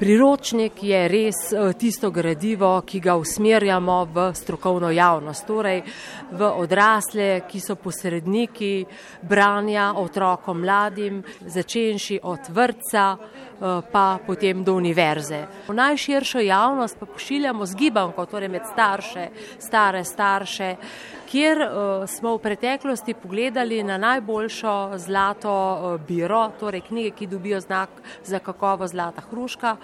Priročnik je res tisto gradivo, ki ga usmerjamo v strokovno javnost, torej v odrasle, ki so posredniki branja otrokom mladim, začenši od vrtca pa potem do univerze. V najširšo javnost pa pošiljamo z gibanko, torej med starše, stare starše, kjer smo v preteklosti pogledali na najboljšo zlato biro, torej knjige, ki dobijo znak za kakovost zlata hruška,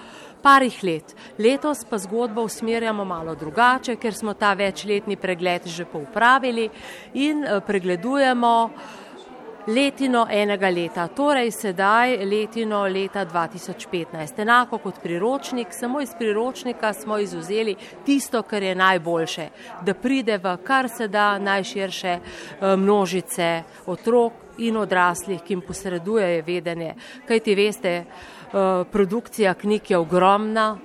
parih let. Letos pa zgodbo usmerjamo malo drugače, ker smo ta večletni pregled že popravili in pregledujemo letino enega leta, torej sedaj letino leta dva tisoč petnajst. Enako kot priročnik, samo iz priročnika smo izvzeli tisto, kar je najboljše, da pride v kar se da najširše množice otrok in odraslih, ki jim posredujejo vedenje. Kajti veste, produkcija knjig je ogromna,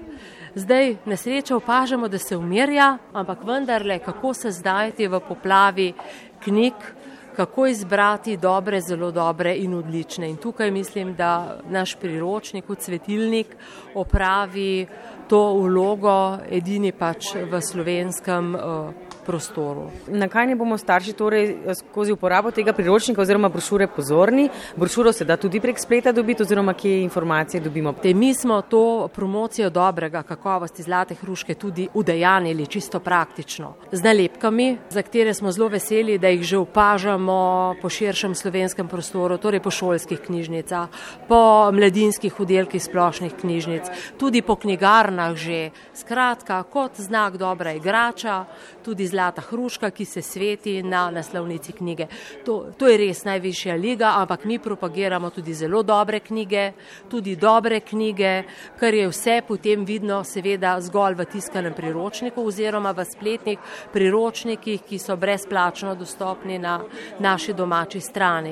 zdaj na srečo opažamo, da se umirja, ampak vendarle, kako se znajti v poplavi knjig, kako izbrati dobre, zelo dobre in odlične. In tukaj mislim, da naš priročnik svetilnik opravi to vlogo edini pač v slovenskem prostoru. Na kaj naj bomo starši torej skozi uporabo tega priročnika oziroma brošure pozorni? Brošuro se da tudi prek spleta dobiti oziroma kje informacije dobimo? Mi smo to promocijo dobrega, kakovosti zlate hruške tudi udejanjili čisto praktično. Z nalepkami, za katere smo zelo veseli, da jih že opažamo po širšem slovenskem prostoru, torej po šolskih knjižnicah, po mladinskih oddelkih splošnih knjižnic, tudi po knjigarnah že. Skratka, kot znak dobra igrača, tudi zlata hruška, ki se sveti na naslovnici knjige. To, to je res najvišja liga, ampak mi propagiramo tudi zelo dobre knjige, tudi dobre knjige, kar je vse potem vidno seveda zgolj v tiskanem priročniku oziroma v spletnih priročnikih, ki so brezplačno dostopni na naši domači strani.